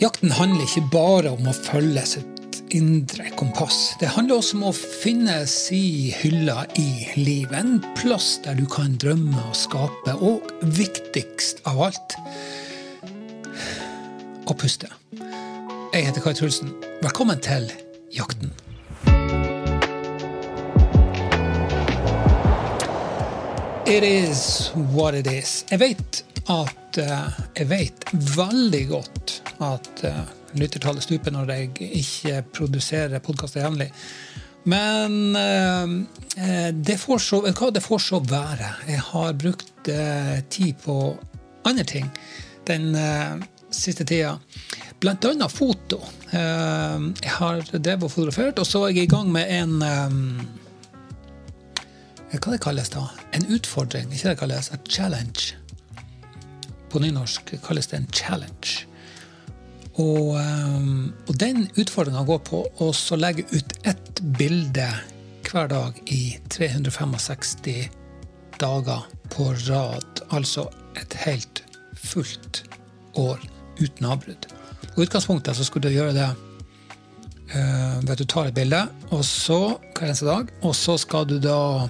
Jakten handler ikke bare om å følge sitt indre kompass. Det handler også om å finne si hylle i livet. En plass der du kan drømme og skape, og viktigst av alt å puste. Jeg heter Kai Trulsen. Velkommen til Jakten. It is what it is. Jeg vet at uh, Jeg vet veldig godt at lyttertallet stuper når jeg ikke produserer podkaster jevnlig. Men uh, det, får så, det får så være. Jeg har brukt tid på andre ting den siste tida. Blant annet foto. jeg har drevet og fotografert, og så er jeg i gang med en hva det kalles da? En utfordring, ikke det kalles? A challenge. På nynorsk kalles det en challenge. Og, um, og den utfordringa går på å legge ut ett bilde hver dag i 365 dager på rad. Altså et helt fullt år uten avbrudd. I utgangspunktet så skulle du gjøre det uh, ved at du tar et bilde, og så hver eneste dag, og så skal du da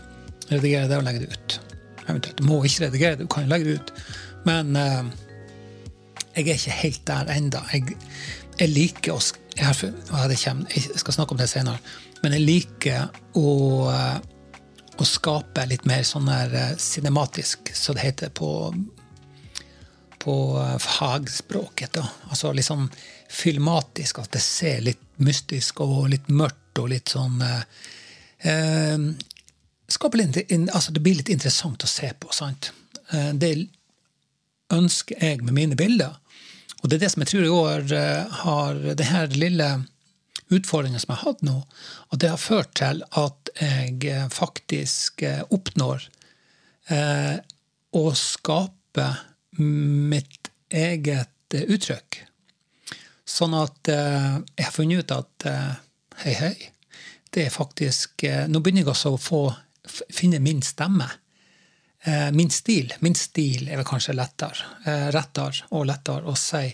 redigere det og legge det ut. Eventuelt. Du må ikke redigere det, du kan legge det ut. Men uh, jeg er ikke helt der enda. Jeg, jeg liker å jeg, kommer, jeg, skal snakke om det senere, men jeg liker å, uh, å skape litt mer sånn der uh, cinematisk, så det heter på, på fagspråket. Da. Altså litt sånn filmatisk, at det ser litt mystisk og litt mørkt og litt sånn litt, altså det blir litt interessant å se på. sant? Eh, det ønsker jeg med mine bilder. Og det er det som jeg tror i år har det her lille utfordringen som jeg har hatt nå, at det har ført til at jeg eh, faktisk oppnår eh, å skape mitt eget uttrykk. Sånn at eh, jeg har funnet ut at eh, hei, hei, det er faktisk Nå begynner jeg også å få finne min stemme. Eh, min stil. Min stil er vel kanskje lettere, eh, rettere og lettere å si.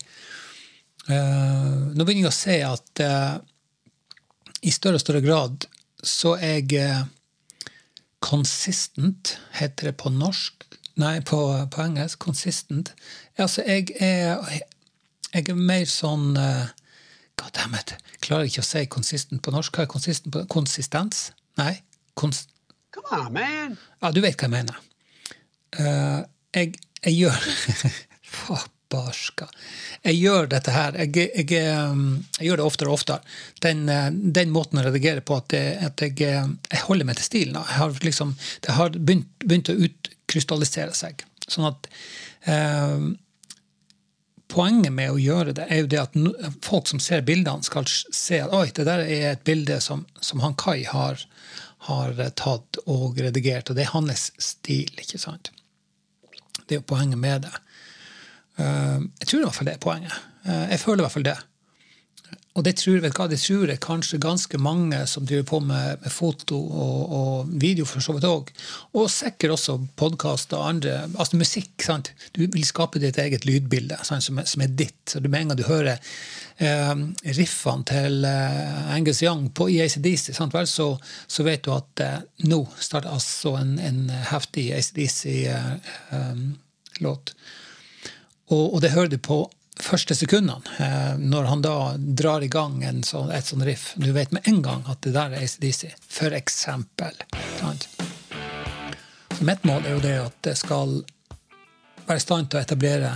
Eh, nå begynner jeg å se at i større og større grad så er jeg consistent, heter det på norsk. Nei, på, på engelsk. Consistent. Altså, jeg er, jeg er mer sånn God damn it. Klarer ikke å si consistent på norsk. Hva er consistent på konsistens? Nei. Kons Come on, man! Ja, du vet hva jeg mener. Uh, jeg, jeg, gjør Barska. Jeg gjør dette her. Jeg, jeg, jeg, gjør det oftere og oftere. Den, eh, den måten å redigere på at, at jeg, holder meg til stilen. Har liksom, det har begynt, begynt, å utkrystallisere seg. Sånn at uh, Poenget med å gjøre det er jo det at folk som ser bildene, skal se at oi, det der er et bilde som, som han Kai har, har tatt og redigert. Og det er hans stil, ikke sant? Det er jo poenget med det. Eh, jeg tror i hvert fall det er poenget. Eh, jeg føler i hvert fall det. Og det tror, hva, det tror jeg kanskje ganske mange som driver på med, med foto og, og, video, for så vidt òg. Og sikkert også podkast og andre. Altså musikk. sant? Du vil skape ditt eget lydbilde sant? Som, er, som er ditt. Så Med en gang du hører eh, riffene til eh, Angus Young på, i ACDC, sant vel, så, så, vet du at eh, nå starter altså en, en heftig ACDC-låt. Eh, og, og det hører du på første sekundene, eh, når han da drar i gang sånn, et sånt riff Du vet med en gang at det der er ACDC, for eksempel. Så mitt mål er jo det at det skal være i stand til å etablere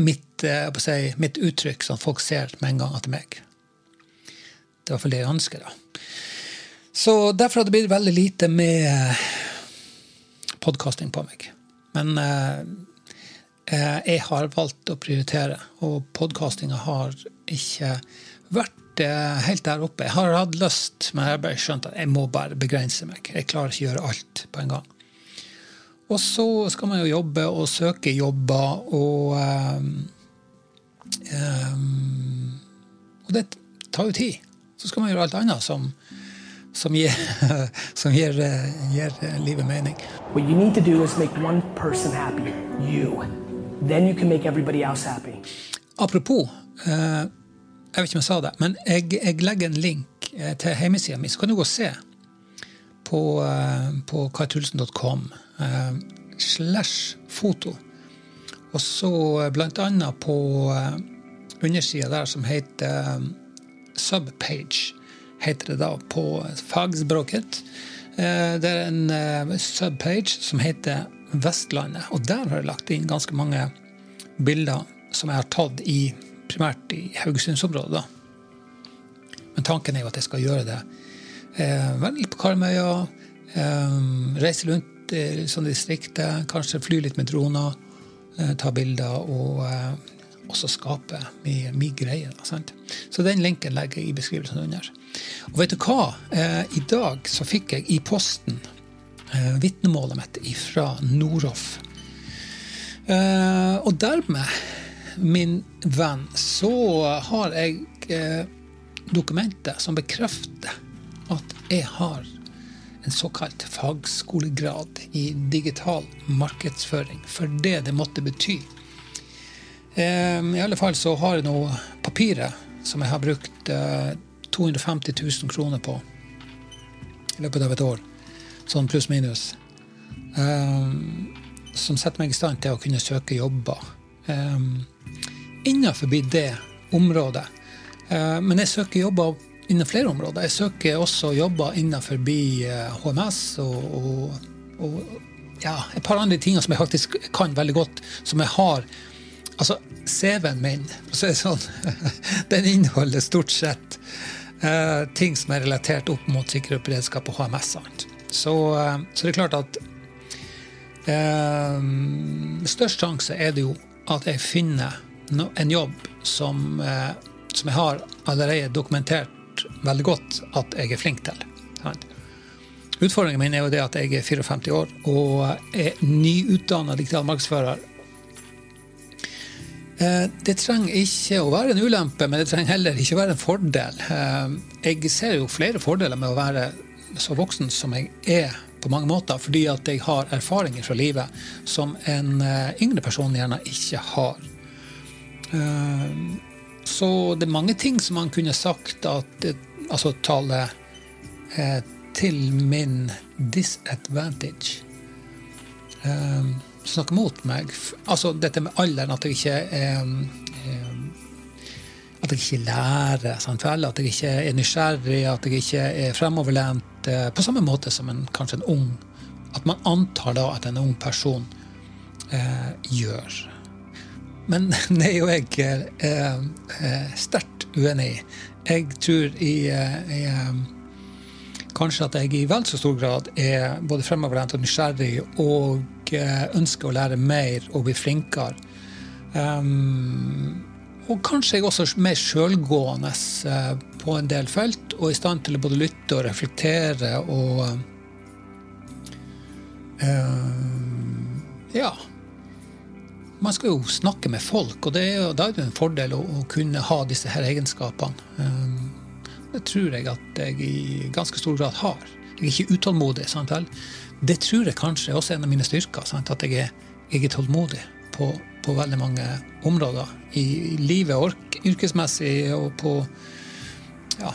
mitt, å si, mitt uttrykk, sånn folk ser med en gang at det er meg. Det er i hvert fall det jeg ønsker. da. Så derfor har det blitt veldig lite med podkasting på meg. Men eh, Eh, jeg har valgt å prioritere, og podkastinga har ikke vært eh, helt der oppe. Jeg har hatt lyst, men jeg har bare skjønt at jeg må bare begrense meg. Jeg klarer ikke å gjøre alt på en gang. Og så skal man jo jobbe og søke jobber, og um, um, Og det tar jo tid. Så skal man gjøre alt annet som, som gir, som gir, gir livet mening. What you need to do is make one person happy. You. Then you can make everybody else happy. Apropos, eh, jeg vet ikke om jeg sa det, men jeg, jeg legger en link eh, til hjemmesida mi, så kan du gå og se på, eh, på kaitulsen.com eh, slash foto. Og så eh, blant annet på undersida der som heter eh, subpage, heter det da på fagspråket. Eh, Det er en subpage som heter Vestlandet, og der har jeg lagt inn ganske mange bilder som jeg har tatt i primært i Haugesundsområdet. Men tanken er jo at jeg skal gjøre det eh, litt på Karmøya, eh, reise rundt i sånne distrikter, kanskje fly litt med droner, eh, ta bilder og eh, også skape mye, mye greier. Sant? Så den linken legger jeg i beskrivelsen under. Og vet du hva? Eh, I dag så fikk jeg i posten eh, vitnemålet mitt fra Noroff. Eh, og dermed, min venn, så har jeg eh, dokumentet som bekrefter at jeg har en såkalt fagskolegrad i digital markedsføring, for det det måtte bety. Eh, I alle fall så har jeg nå papiret som jeg har brukt eh, 250 000 kroner på i løpet av et år, sånn pluss-minus, um, som setter meg i stand til å kunne søke jobber um, innenfor det området. Uh, men jeg søker jobber innen flere områder. Jeg søker også jobber innenfor eh, HMS og, og, og ja, et par andre ting som jeg faktisk kan veldig godt, som jeg har Altså, CV-en min, så er sånn, den inneholder stort sett uh, ting som er relatert opp mot sikkerhet beredskap og HMS. Sant? Så, eh, så det er klart at eh, Størst sjanse er det jo at jeg finner en jobb som, eh, som jeg har allerede dokumentert veldig godt at jeg er flink til. Utfordringen min er jo det at jeg er 54 år og er nyutdanna digital markedsfører Eh, Det trenger ikke å være en ulempe, men det trenger heller ikke å være en fordel. Eh, Jeg ser jo flere fordeler med å være så voksen som jeg er på mange måter, fordi at jeg har erfaringer fra livet som en eh, yngre person gjerne ikke har. Så det er mange ting som man kunne sagt at altså taler til min disadvantage Snakke mot meg. Altså dette med alderen, at jeg ikke er At jeg ikke lærer, sant? At jeg ikke er nysgjerrig, at jeg ikke er fremoverlent. På samme måte som en, kanskje en ung At man antar da at en ung person eh, gjør. Men det er jo jeg eh, eh, sterkt uenig i. Jeg tror i, i kanskje at jeg i vel så stor grad er både fremoverlent og nysgjerrig og ønsker å lære mer og bli flinkere. Um, og kanskje jeg også er mer sjølgående på en del felt, og i stand til å både lytte og reflektere og uh, Ja. Man skal jo snakke med folk, og er jo, da er det en fordel å, å, kunne ha disse her egenskapene. Uh, det tror jeg at jeg i ganske stor grad har. Jeg er ikke utålmodig. Sant? Det tror jeg kanskje er også en av mine styrker. Sant? At jeg er, jeg er tålmodig på, på, veldig mange områder. I livet, ork, yrkesmessig og på Ja.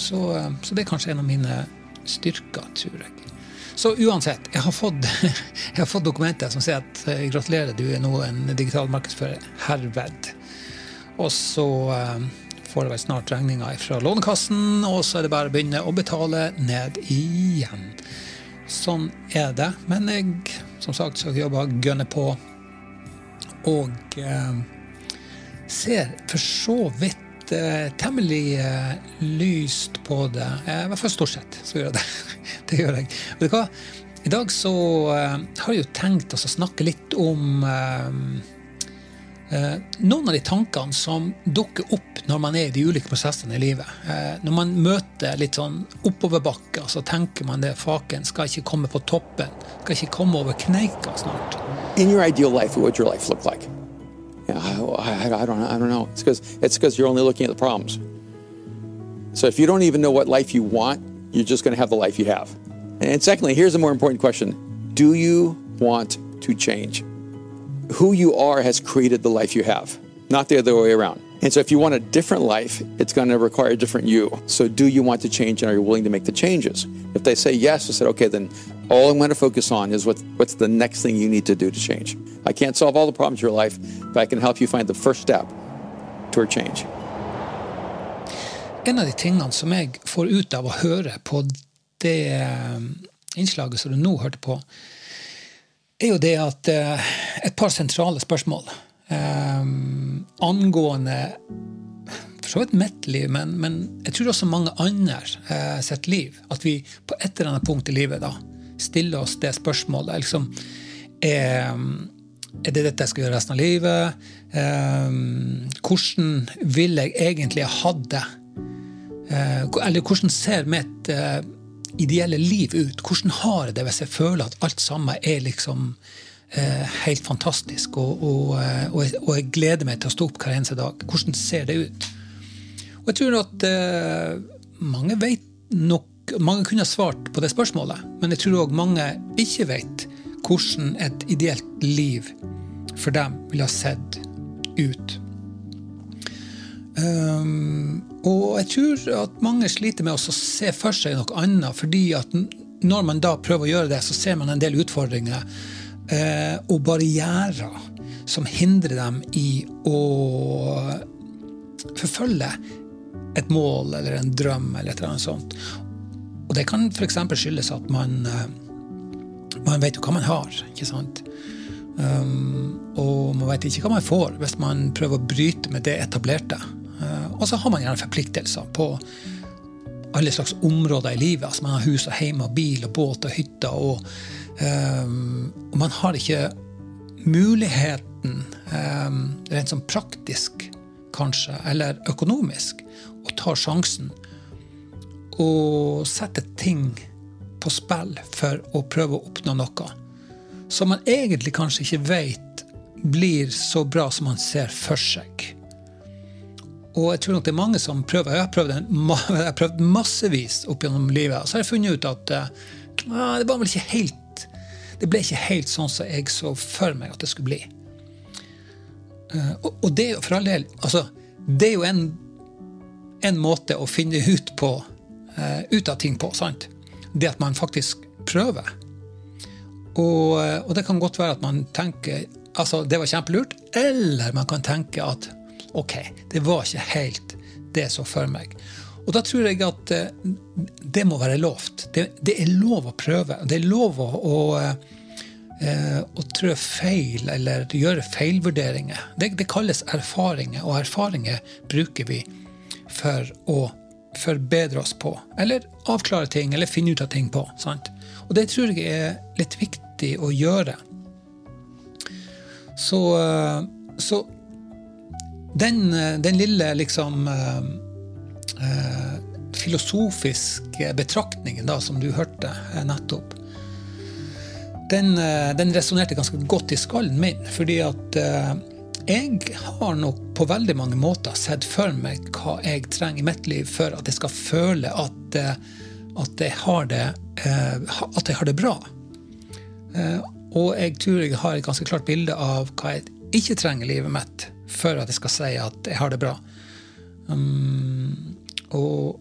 Så, så, det er kanskje en av mine styrker, tror jeg. Så uansett, jeg har fått, jeg har fått dokumentet som sier at eh, gratulerer, du er nå en digital markedsfører. Herved. Og så eh, får jeg vel snart regninga fra Lånekassen, og så er det bare å begynne å betale ned igjen. Sånn er det. Men jeg som sagt skal jobbe gønne på. Og eh, ser for så vidt eh, temmelig eh, lyst på det. Eh, I hvert fall stort sett så gjør jeg det. det gjør jeg. Vet du hva? I dag så har jeg jo tenkt å snakke litt om noen av de tankene som dukker opp når man er i de ulike prosessene i livet. Når man møter litt sånn oppoverbakker, så tenker man det faken skal ikke komme på toppen. Skal ikke komme over kneika snart. In your ideal life, what would your life look like? I, I, I, don't, I don't know. It's because it's because you're only looking at the problems. So if you don't even know what life you want, you're just going to have the life you have. And secondly, here's a more important question: Do you want to change? who you are has created the life you have, not the other way around. And so if you want a different life, it's going to require a different you. So do you want to change and are you willing to make the changes? If they say yes, I said, okay, then all I'm going to focus on is what, what's the next thing you need to do to change. I can't solve all the problems in your life, but I can help you find the first step toward change. En av de tingene som jeg får ut av å høre på det eh, innslaget som du nå hørte på, er jo det at eh, et par sentrale spørsmål eh, angående for så vidt mitt liv, men, men jeg tror også mange andre eh, sitt liv. At vi på et eller annet punkt i livet da stiller oss det spørsmålet. liksom, er, er det dette jeg skal gjøre resten av livet? Eh, hvordan vil jeg egentlig ha det? Eh, eller hvordan ser mitt eh, ideelle liv ut? Hvordan har jeg det hvis jeg føler at alt sammen er liksom eh, helt fantastisk, og, og, eh, og, jeg, og, jeg, gleder meg til å stå opp hver eneste dag? Hvordan ser det ut? Og jeg tror at eh, mange vet nok Mange kunne ha svart på det spørsmålet, men jeg tror òg mange ikke vet hvordan et ideelt liv for dem ville ha sett ut. Um, og jeg tror at mange sliter med å se for seg noe annet, fordi at når man da prøver å gjøre det, så ser man en del utfordringer uh, og barrierer som hindrer dem i å forfølge et mål eller en drøm eller et eller annet sånt. Og det kan f.eks. skyldes at man, uh, man vet jo hva man har. ikke sant? Um, og man vet ikke hva man får hvis man prøver å bryte med det etablerte. Uh, og så har man gjerne forpliktelser på alle slags områder i livet. Altså man har hus og hjem og bil og båt og hytter. Og, um, og, man har ikke muligheten, um, rent sånn praktisk kanskje, eller økonomisk, å ta sjansen og sette ting på spill for å prøve å oppnå noe som man egentlig kanskje ikke vet blir så bra som man ser for seg. Og jeg tror nok det er mange som prøver. Jeg har prøvd, en, jeg har prøvd massevis opp gjennom livet. Og så har jeg funnet ut at uh, det var vel ikke helt Det ble ikke helt sånn som jeg så for meg at det skulle bli. Uh, og, og, det er jo for all del altså, Det er jo en, en måte å finne ut på ut av ting på. sant? Det at man faktisk prøver. Og, og det kan godt være at man tenker altså det var kjempelurt, eller man kan tenke at ok, det var ikke helt det så for meg. Og da tror jeg at eh, det må være lovt. Det, det er lov å prøve. Det er lov å, å, eh, å trø feil eller gjøre feilvurderinger. Det, det, kalles erfaringer, og erfaringer bruker vi for å forbedre oss på. Eller avklare ting, eller finne ut av ting på. Sant? Og det tror jeg er litt viktig å gjøre. Så, eh, så den, eh, den lille liksom eh, eh, filosofiske betraktningen da, som du hørte nettopp, den, den resonnerte ganske godt i skallen min. Fordi at jeg har nok på veldig mange måter sett for meg hva jeg trenger i mitt liv for at jeg skal føle at, at, jeg, har det, at jeg har det bra. Og jeg tror jeg har et ganske klart bilde av hva jeg ikke trenger i livet mitt for at jeg skal si at jeg har det bra. Um, og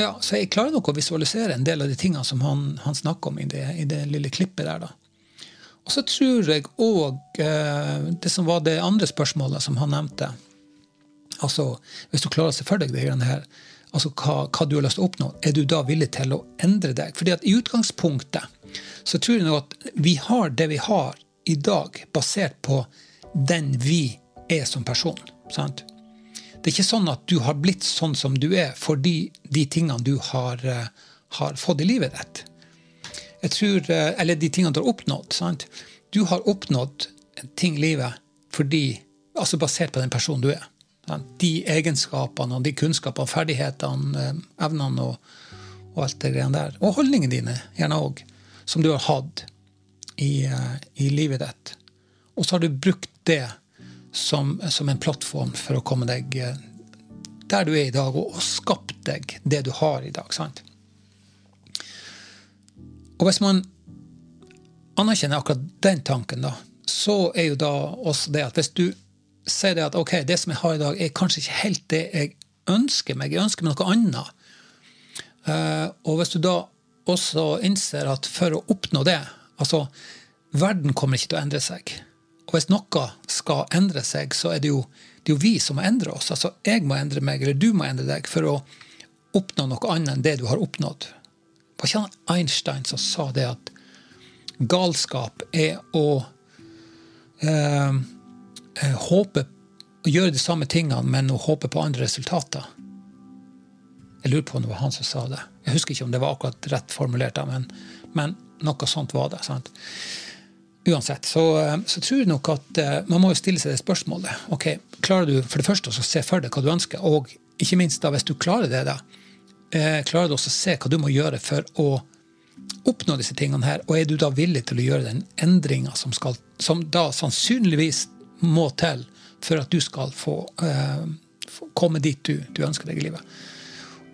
ja, Så jeg klarer nok å visualisere en del av de tingene som han, han snakker om i det, i det, lille klippet der. da. Og så tror jeg òg uh, det som var det andre spørsmålet som han nevnte altså Hvis du klarer å se for deg det her, altså hva, hva, du har lyst til å oppnå, er du da villig til å endre deg? Fordi at i utgangspunktet så tror jeg nok at vi har det vi har i dag, basert på den vi er som person. Sant? Det er ikke sånn at du har blitt sånn som du er fordi de tingene du har, uh, har fått i livet ditt. Jeg tror, uh, Eller de tingene du har oppnådd. Sant? Du har oppnådd ting i livet fordi, altså basert på den personen du er. Sant? De egenskapene, og de kunnskapene, ferdighetene, uh, evnene og, og, alt det greiene der. Og holdningene dine, gjerne òg, som du har hatt i, i livet ditt. Og så har du brukt det som, som, en plattform for å komme deg eh, der du er i dag, og, og skapt deg det du har i dag. sant? Og hvis man anerkjenner akkurat den tanken, da, så er jo da også det at hvis du sier det at ok, det som jeg har i dag, er kanskje ikke helt det jeg ønsker meg, jeg ønsker meg noe annet. Eh, og hvis du da også innser at for å oppnå det altså Verden kommer ikke til å endre seg. Og hvis noe skal endre seg, så er det jo, det er jo vi som må endre oss. Altså jeg må endre meg, eller du må endre deg, for å oppnå noe annet enn det du har oppnådd. Var ikke Einstein som sa det at galskap er å eh, håpe å gjøre de samme tingene, men å håpe på andre resultater. Jeg lurer på om det var han som sa det. Jeg husker ikke om det var akkurat rett formulert, men, men noe sånt var det. sant? Uansett, så, så, tror jeg nok at uh, man må jo stille seg det spørsmålet. ok, Klarer du for det første å se for deg hva du ønsker, og ikke minst da, hvis du klarer det, da, klarer du også å se hva du må gjøre for å oppnå disse tingene her, og er du da villig til å gjøre den endringa som, som da sannsynligvis må til for at du skal få, eh, komme dit du, du, ønsker deg i livet.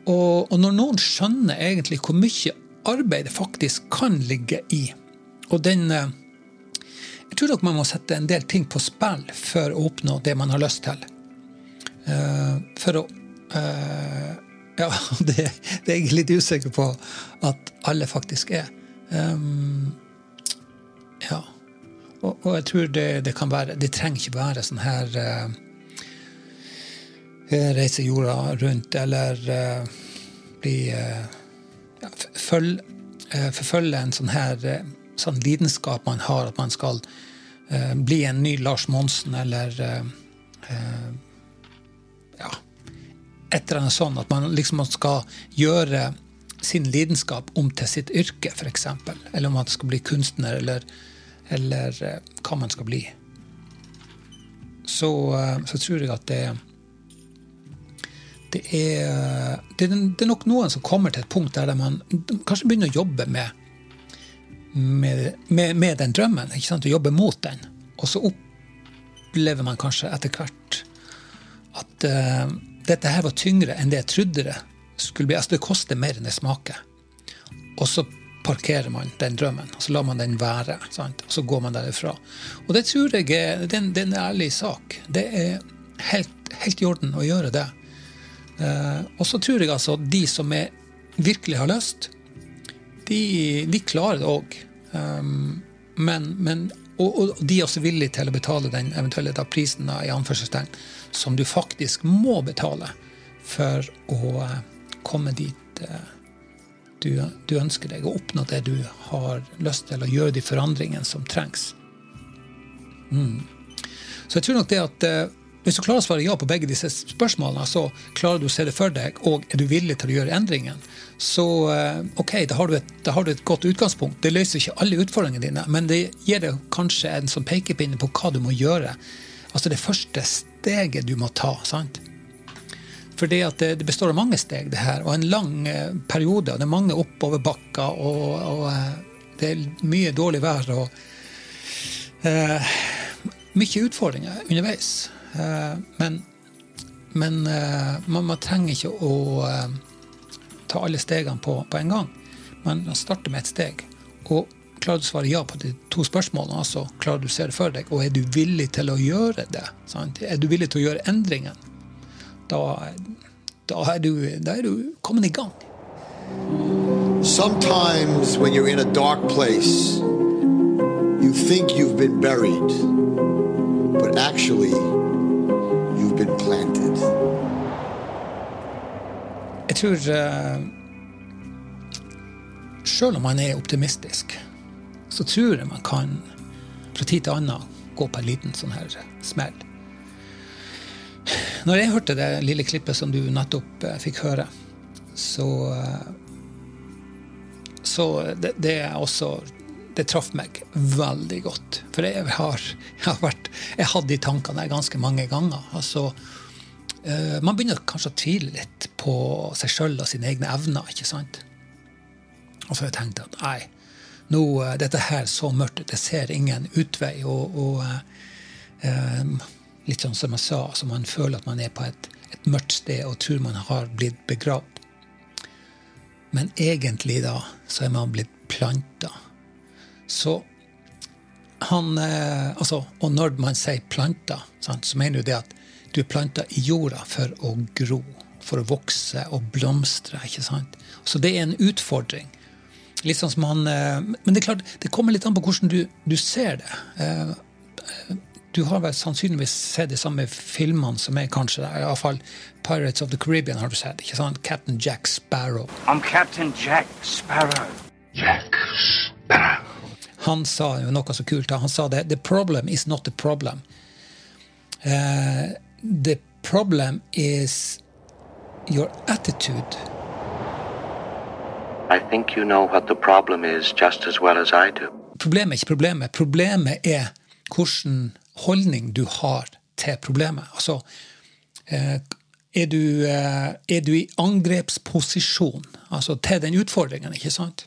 Og, og, når noen skjønner egentlig hvor mye arbeid det faktisk kan ligge i, og den eh, Jeg tror nok man må sette en del ting på spill for å oppnå det man har lyst til. Eh, for å Ja, det, det, er jeg litt usikker på at alle faktisk er. Um, ja. Og, og, jeg tror det, det, kan være Det trenger ikke være sånn her uh, Reise jorda rundt eller uh, bli uh, ja, følg, Forfølge en sånn her sånn lidenskap man har, at man skal bli en ny Lars Monsen eller et eller annet sånn. At man liksom skal gjøre sin lidenskap om til sitt yrke, f.eks. Eller om man skal bli kunstner, eller eller eh, hva man skal bli, så, eh, så tror jeg at det, det er, det er nok noen som kommer til et punkt der man kanskje begynner å jobbe med, med, med, med den drømmen. ikke sant, å Jobbe mot den. Og så opplever man kanskje etter hvert at uh, dette her var tyngre enn det jeg trodde det skulle bli. Altså det koster mer enn det smaker. Og så parkerer man den drømmen, og så lar man den være. Sant? Og så går man derifra. Og det tror jeg er, det er en ærlig sak. Det er helt, helt i orden å gjøre det. Uh, og så tror jeg altså de som er, virkelig har lyst, de, de klarer det òg. Um, men, men og, og, de er også villige til å betale den eventuelle da, prisen i anførselstegn som du faktisk må betale for å komme dit. Uh, du, du, ønsker deg, å oppnå det du har lyst til, og gjøre de forandringene som trengs. Mm. Så jeg tror nok det at eh, hvis du klarer å svare ja på begge disse spørsmålene, så klarer du å se det for deg, og er du villig til å gjøre endringen, så eh, ok, da har, et, da har, du et, godt utgangspunkt. Det løser ikke alle utfordringene dine, men det gir deg kanskje en sånn pekepinne på hva du må gjøre. Altså det første steget du må ta. sant? For det, det, består av mange steg, det her, og en lang eh, periode. og Det er mange oppoverbakker, og, og eh, det er mye dårlig vær. og eh, Mye utfordringer underveis. Eh, men, men eh, man, man, trenger ikke å ta alle stegene på, på en gang. Man starter med et steg. Og klarer du å svare ja på de to spørsmålene, altså, klarer du å se det for deg, og er du villig til å gjøre det? Sant? Er du villig til å gjøre endringen? da, da, er du, da er du kommet i gang. Sometimes when you're in a dark place, you think you've been buried, but actually you've been planted. Jeg tror uh, Selv om man er optimistisk, så tror jeg man kan fra tid til annen gå på en liten sånn her smell. Når jeg hørte det lille klippet som du nettopp eh, fikk høre, så eh, Så det, det er også Det traff meg veldig godt. For jeg har, jeg har vært Jeg hadde de tankene der ganske mange ganger. Altså, eh, man begynner kanskje å tvile litt på seg sjøl og sine egne evner. ikke sant? Og så har jeg tenkt at nei, nå, dette her så mørkt. Jeg ser ingen utvei. og, og eh, litt sånn som jeg sa, så man føler at man er på et, et mørkt sted og tror man har blitt begravd. Men egentlig da så er man blitt planta. Så han eh, altså, Og når man sier planta, sant, så mener du det at du er planta i jorda for å gro, for å vokse og blomstre. ikke sant? Så det er en utfordring. Litt sånn som han, eh, Men det er klart, det kommer litt an på hvordan du, du ser det. Eh, du har vel sannsynligvis sett de samme filmene som er kanskje der. Iallfall Pirates of the Caribbean har du sett. ikke sant? Captain Jack Sparrow. I'm Captain Jack Sparrow. Jack Sparrow. Han sa jo noe så kult. Han sa det. The problem is not the problem. Uh, the problem is your attitude. I think you know what the problem is just as well as I do. Problemet er ikke problemet. Problemet er hvilken holdning du har til problemet. Altså, eh, er du, eh, er du i angrepsposisjon altså til den utfordringen, ikke sant?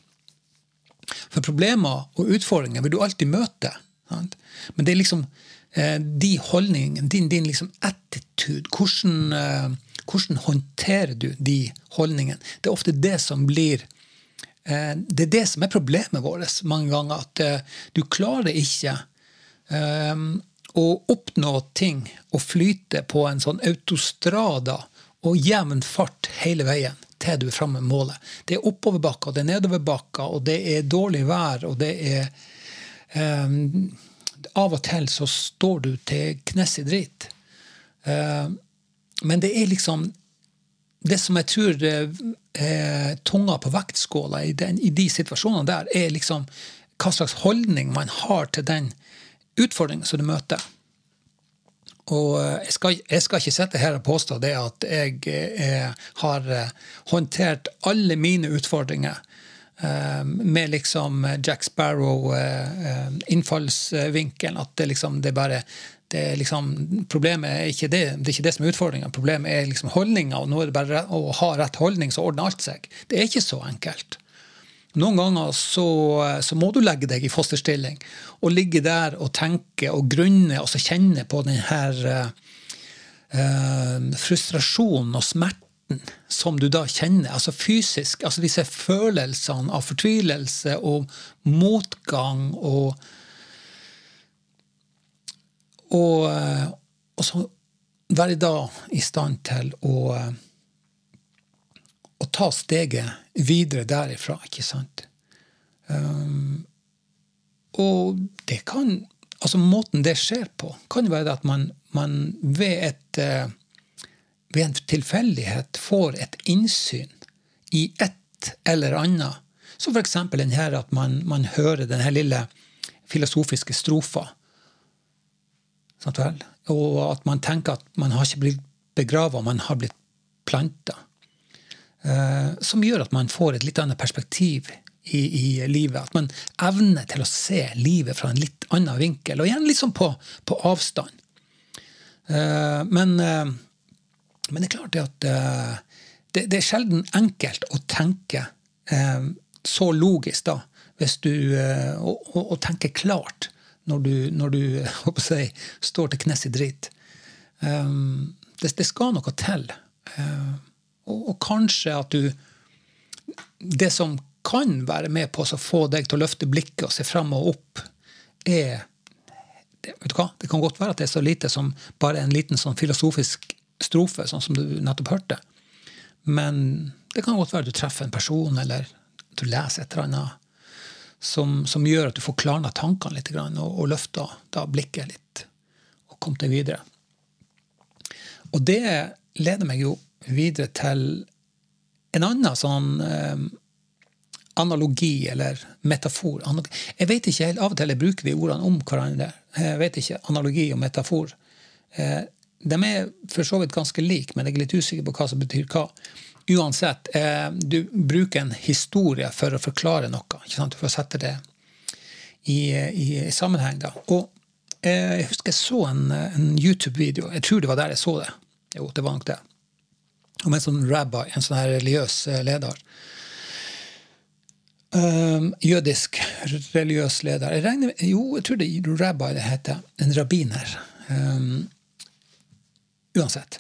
For problemer og utfordringer vil du alltid møte. Sant? Men det er liksom eh, de holdningene, din, din liksom attitude, hvordan, hvordan håndterer du de holdningene? Det er ofte det som blir det er det som er problemet vårt mange ganger. At du klarer ikke å oppnå ting og flyte på en sånn autostrada og jevn fart hele veien til du er framme med målet. Det er oppoverbakker, det er nedoverbakker, og det er dårlig vær, og det er um, Av og til så står du til knes i dritt. Uh, men det er liksom Det som jeg tror er tunga på vektskåla i, den, i de situasjonene der, er liksom hva slags holdning man har til den utfordringen som du møter. Og eh, jeg skal, jeg skal, ikke sitte her og påstå det at jeg jeg har eh, håndtert alle mine utfordringer eh, med liksom Jack Sparrow-innfallsvinkelen. Eh, at det liksom det bare det liksom, Problemet er ikke det, det er ikke det som er utfordringa. Problemet er liksom holdninga, og nå er det bare å ha rett holdning, så ordner alt seg. Det er ikke så enkelt. Noen ganger så, så, må du legge deg i fosterstilling og ligge der og tenke og grunne og så kjenne på denne uh, frustrasjonen og smerten som du da kjenner. Altså fysisk. altså Disse følelsene av fortvilelse og motgang og Og, og så være da i stand til å å ta steget videre derifra, ikke sant? Um, og det kan altså Måten det skjer på, kan jo være at man, man ved, et, ved en tilfeldighet får et innsyn i et eller annet. Som f.eks. den her at man, man hører denne lille filosofiske strofa. Og at man tenker at man har ikke blitt begrava, man har blitt planta. Eh, som gjør at man får et litt annet perspektiv i, i, livet. At man evner til å se livet fra en litt annen vinkel, og igjen sånn på, på avstand. Uh, men, uh, men, det er klart det at uh, det, det, er sjelden enkelt å tenke så logisk, da, hvis du og, og tenke klart når du, når du jeg, står til knes i drit. Um, det, det, skal noe til. Og, og, kanskje at du Det som kan være med på å få deg til å løfte blikket og se fram og opp, er det, vet du hva? det kan godt være at det er så lite som bare en liten sånn filosofisk strofe, sånn som du nettopp hørte. Men det kan godt være du treffer en person, eller du leser et eller annet som, som gjør at du får klarna tankene litt og, og løfta blikket litt og kom deg videre. Og det leder meg jo videre til en annen sånn eh, analogi eller metafor. Jeg vet ikke helt, Av og til bruker vi ordene om hverandre. Jeg vet ikke, Analogi og metafor. Eh, de er for så vidt ganske like, men jeg er litt usikker på hva som betyr hva. Uansett, eh, du bruker en historie for å forklare noe. ikke sant? For å sette det i, i, i sammenheng. da. Og eh, Jeg husker jeg så en, en YouTube-video. Jeg tror det var der jeg så det. Jo, det var nok det om en sånn rabbi, en sånn her religiøs eh, leder. Um, jødisk religiøs leder. Jeg regner, jo, jeg tror det er rabbi det heter. En rabbiner. Um, uansett.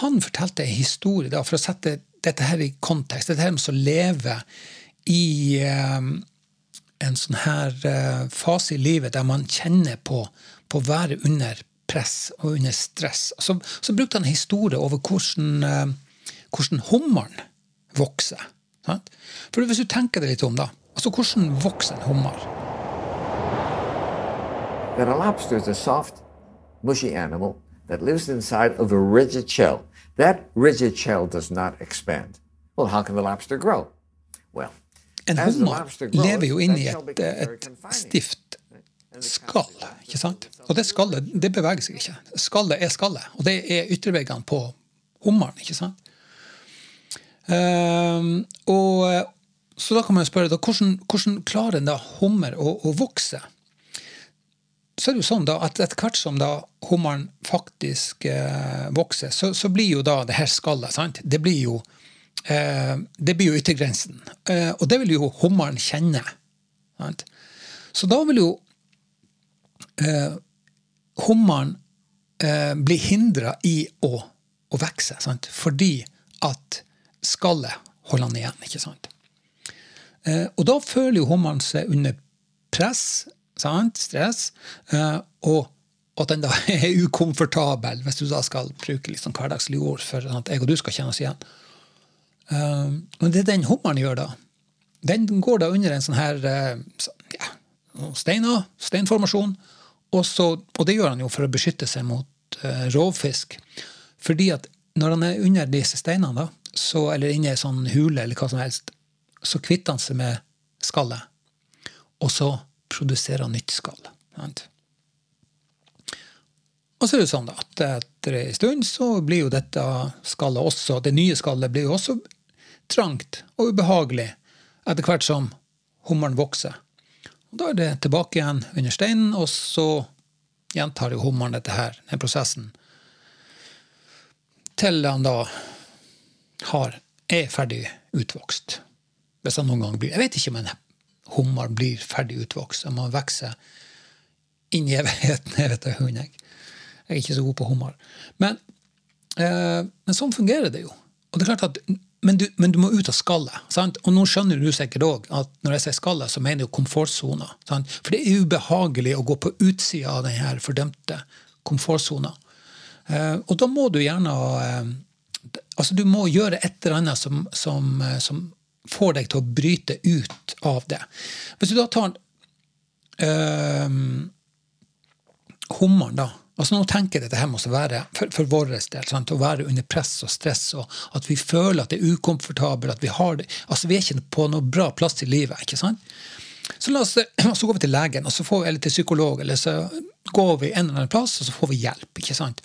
Han fortalte en historie da, for å sette dette her i kontekst. Dette her med å leve i um, en sånn her eh, fase i livet der man kjenner på, på å være under press og under stress. Så, så brukte han en historie over hvordan, eh, hvordan hummeren vokser. Sant? For hvis du tenker deg litt om, da. altså Hvordan vokser en hummer? that a lobster is a soft, mushy animal that lives inside of a rigid shell. That rigid shell does not expand. Well, how can the lobster grow? Well, En hummer lever jo inni et, et stift skall. ikke sant? Og det skallet det beveger seg ikke. Skallet er skallet, og det er ytterveggene på hummeren. ikke sant? Um, og, så da kan man jo spørre da, hvordan, hvordan klarer en da hummer å, å vokse? Så er det jo sånn da at etter hvert som da hummeren faktisk eh, vokser, så, så blir jo da det her skallet sant? Det blir jo eh, det blir jo yttergrensen. Eh, og det vil jo hummeren kjenne. Sant? Så da vil jo eh, hummeren eh, bli hindra i å, å vokse, sant? fordi at skallet holder han igjen. ikke sant? Eh, og da føler jo hummeren seg under press, sant? stress, eh, og at den da er ukomfortabel, hvis du da skal bruke litt sånn hverdagslige ord for at jeg og du skal kjenne oss igjen. Um, men det den hummeren gjør da, den går da under en sånn her eh, ja, steiner, steinformasjon, og, så, og det gjør han jo for å beskytte seg mot eh, rovfisk. Fordi at når han er under disse steinene, da, så, eller inne i en sånn hule, eller hva som helst, så kvitter han seg med skallet. Og så produserer nytt skall. Og så er det sånn at etter en stund så blir jo dette skallet også, det nye skallet blir jo også trangt og ubehagelig etter hvert som hummeren vokser. Og da er det tilbake igjen under steinen, og så gjentar jo hummeren dette her, den prosessen, til han da har, er ferdig utvokst. Hvis han noen gang blir Jeg vet ikke om hummer blir ferdig utvokst, og man vokser inn i evigheten. Jeg vet da hund, jeg. Er ikke så god på hummer. Men, eh, men sånn fungerer det jo. Og det er klart at, men, du, men du må ut av skallet. Sant? Og nå skjønner du sikkert òg at når jeg sier skallet, så mener jeg komfortsona. For det er ubehagelig å gå på utsida av denne fordømte komfortsona. Eh, og da må du gjerne eh, altså Du må gjøre et eller annet som, som, eh, som får deg til å bryte ut av det. Hvis du da tar øh, hummeren, da. Altså Nå tenker jeg dette her må være for, for vår del, sant? å være under press og stress, og at vi føler at det er ukomfortabelt. at Vi har det, altså vi er ikke på noe bra plass i livet. ikke sant? Så, oss, så går vi til legen, og så får vi, eller til psykolog, eller så går vi en eller annen plass, og så får vi hjelp. ikke sant?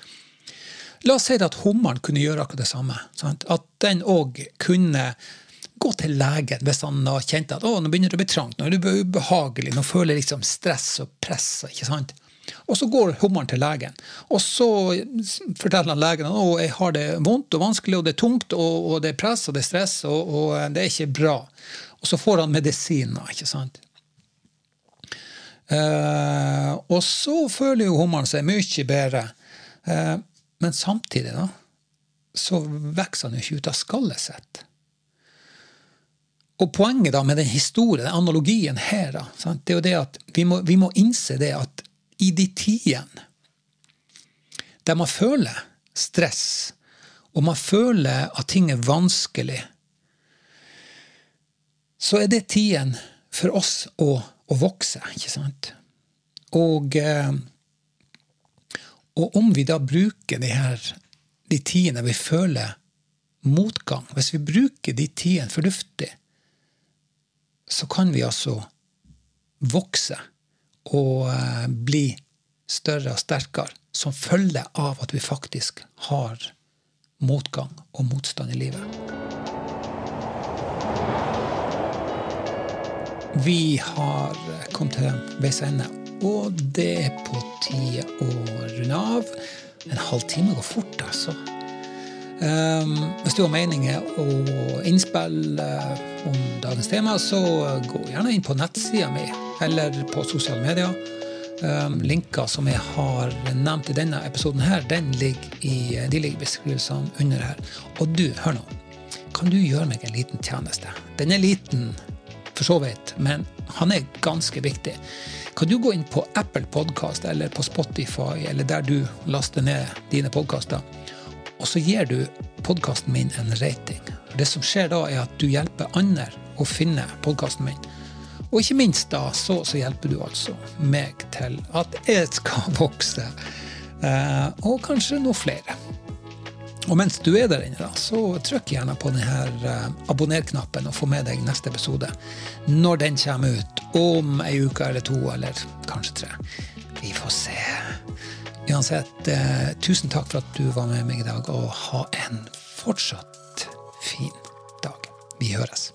La oss si at hummeren kunne gjøre akkurat det samme. Sant? At den òg kunne gå til legen hvis han har kjent at å, nå begynner det å bli trangt, nå er det ubehagelig, nå føler jeg liksom stress og press. ikke sant? Og så går hummeren til legen, og så forteller han legen at jeg har det vondt og vanskelig, og det er tungt, og, og det er press og det er stress, og, og det er ikke bra. Og så får han medisiner, ikke sant. Eh, og så føler jo hummeren seg mye bedre. Eh, men samtidig, da, så vokser han jo ikke ut av skallet sitt. Og poenget da med den historien, den analogien her, da, sant, det er jo det at vi må, vi må innse det at i de tidene der man føler stress, og man føler at ting er vanskelig, så er det tiden for oss å, å vokse, ikke sant? Og, eh, og om vi da bruker de her de tidene vi føler motgang, hvis vi bruker de tidene fornuftig, så kan vi altså vokse og eh, bli større og sterkere som følge av at vi faktisk har motgang og motstand i livet. Vi har kommet til veis ende, og det er på tide å runde av. En halvtime går fort, altså. Um, hvis du har meninger og innspill uh, om dagens tema, så gå gjerne inn på nettsida mi eller på sosiale medier. Um, linker som jeg har nevnt i denne episoden, her, ligger i, de ligger i beskrivelsene under her. Og du, hør nå. Kan du gjøre meg en liten tjeneste? Den er liten, for så vidt, men han er ganske viktig. Kan du gå inn på Apple Podkast eller på Spotify eller der du laster ned dine podkaster, og så gir du podkasten min en rating. Det som skjer da, er at du hjelper andre å finne podkasten min. Og ikke minst da, så, så, hjelper du altså meg til at jeg skal vokse. Eh, og kanskje noe flere. Og mens du er der inne, da, så trykk gjerne på denne uh, abonner-knappen og få med deg neste episode når den kommer ut. Om ei uke eller to, eller kanskje tre. Vi får se. Uansett, eh, tusen takk for at du var med meg i dag, og ha en fortsatt fin dag. Vi høres.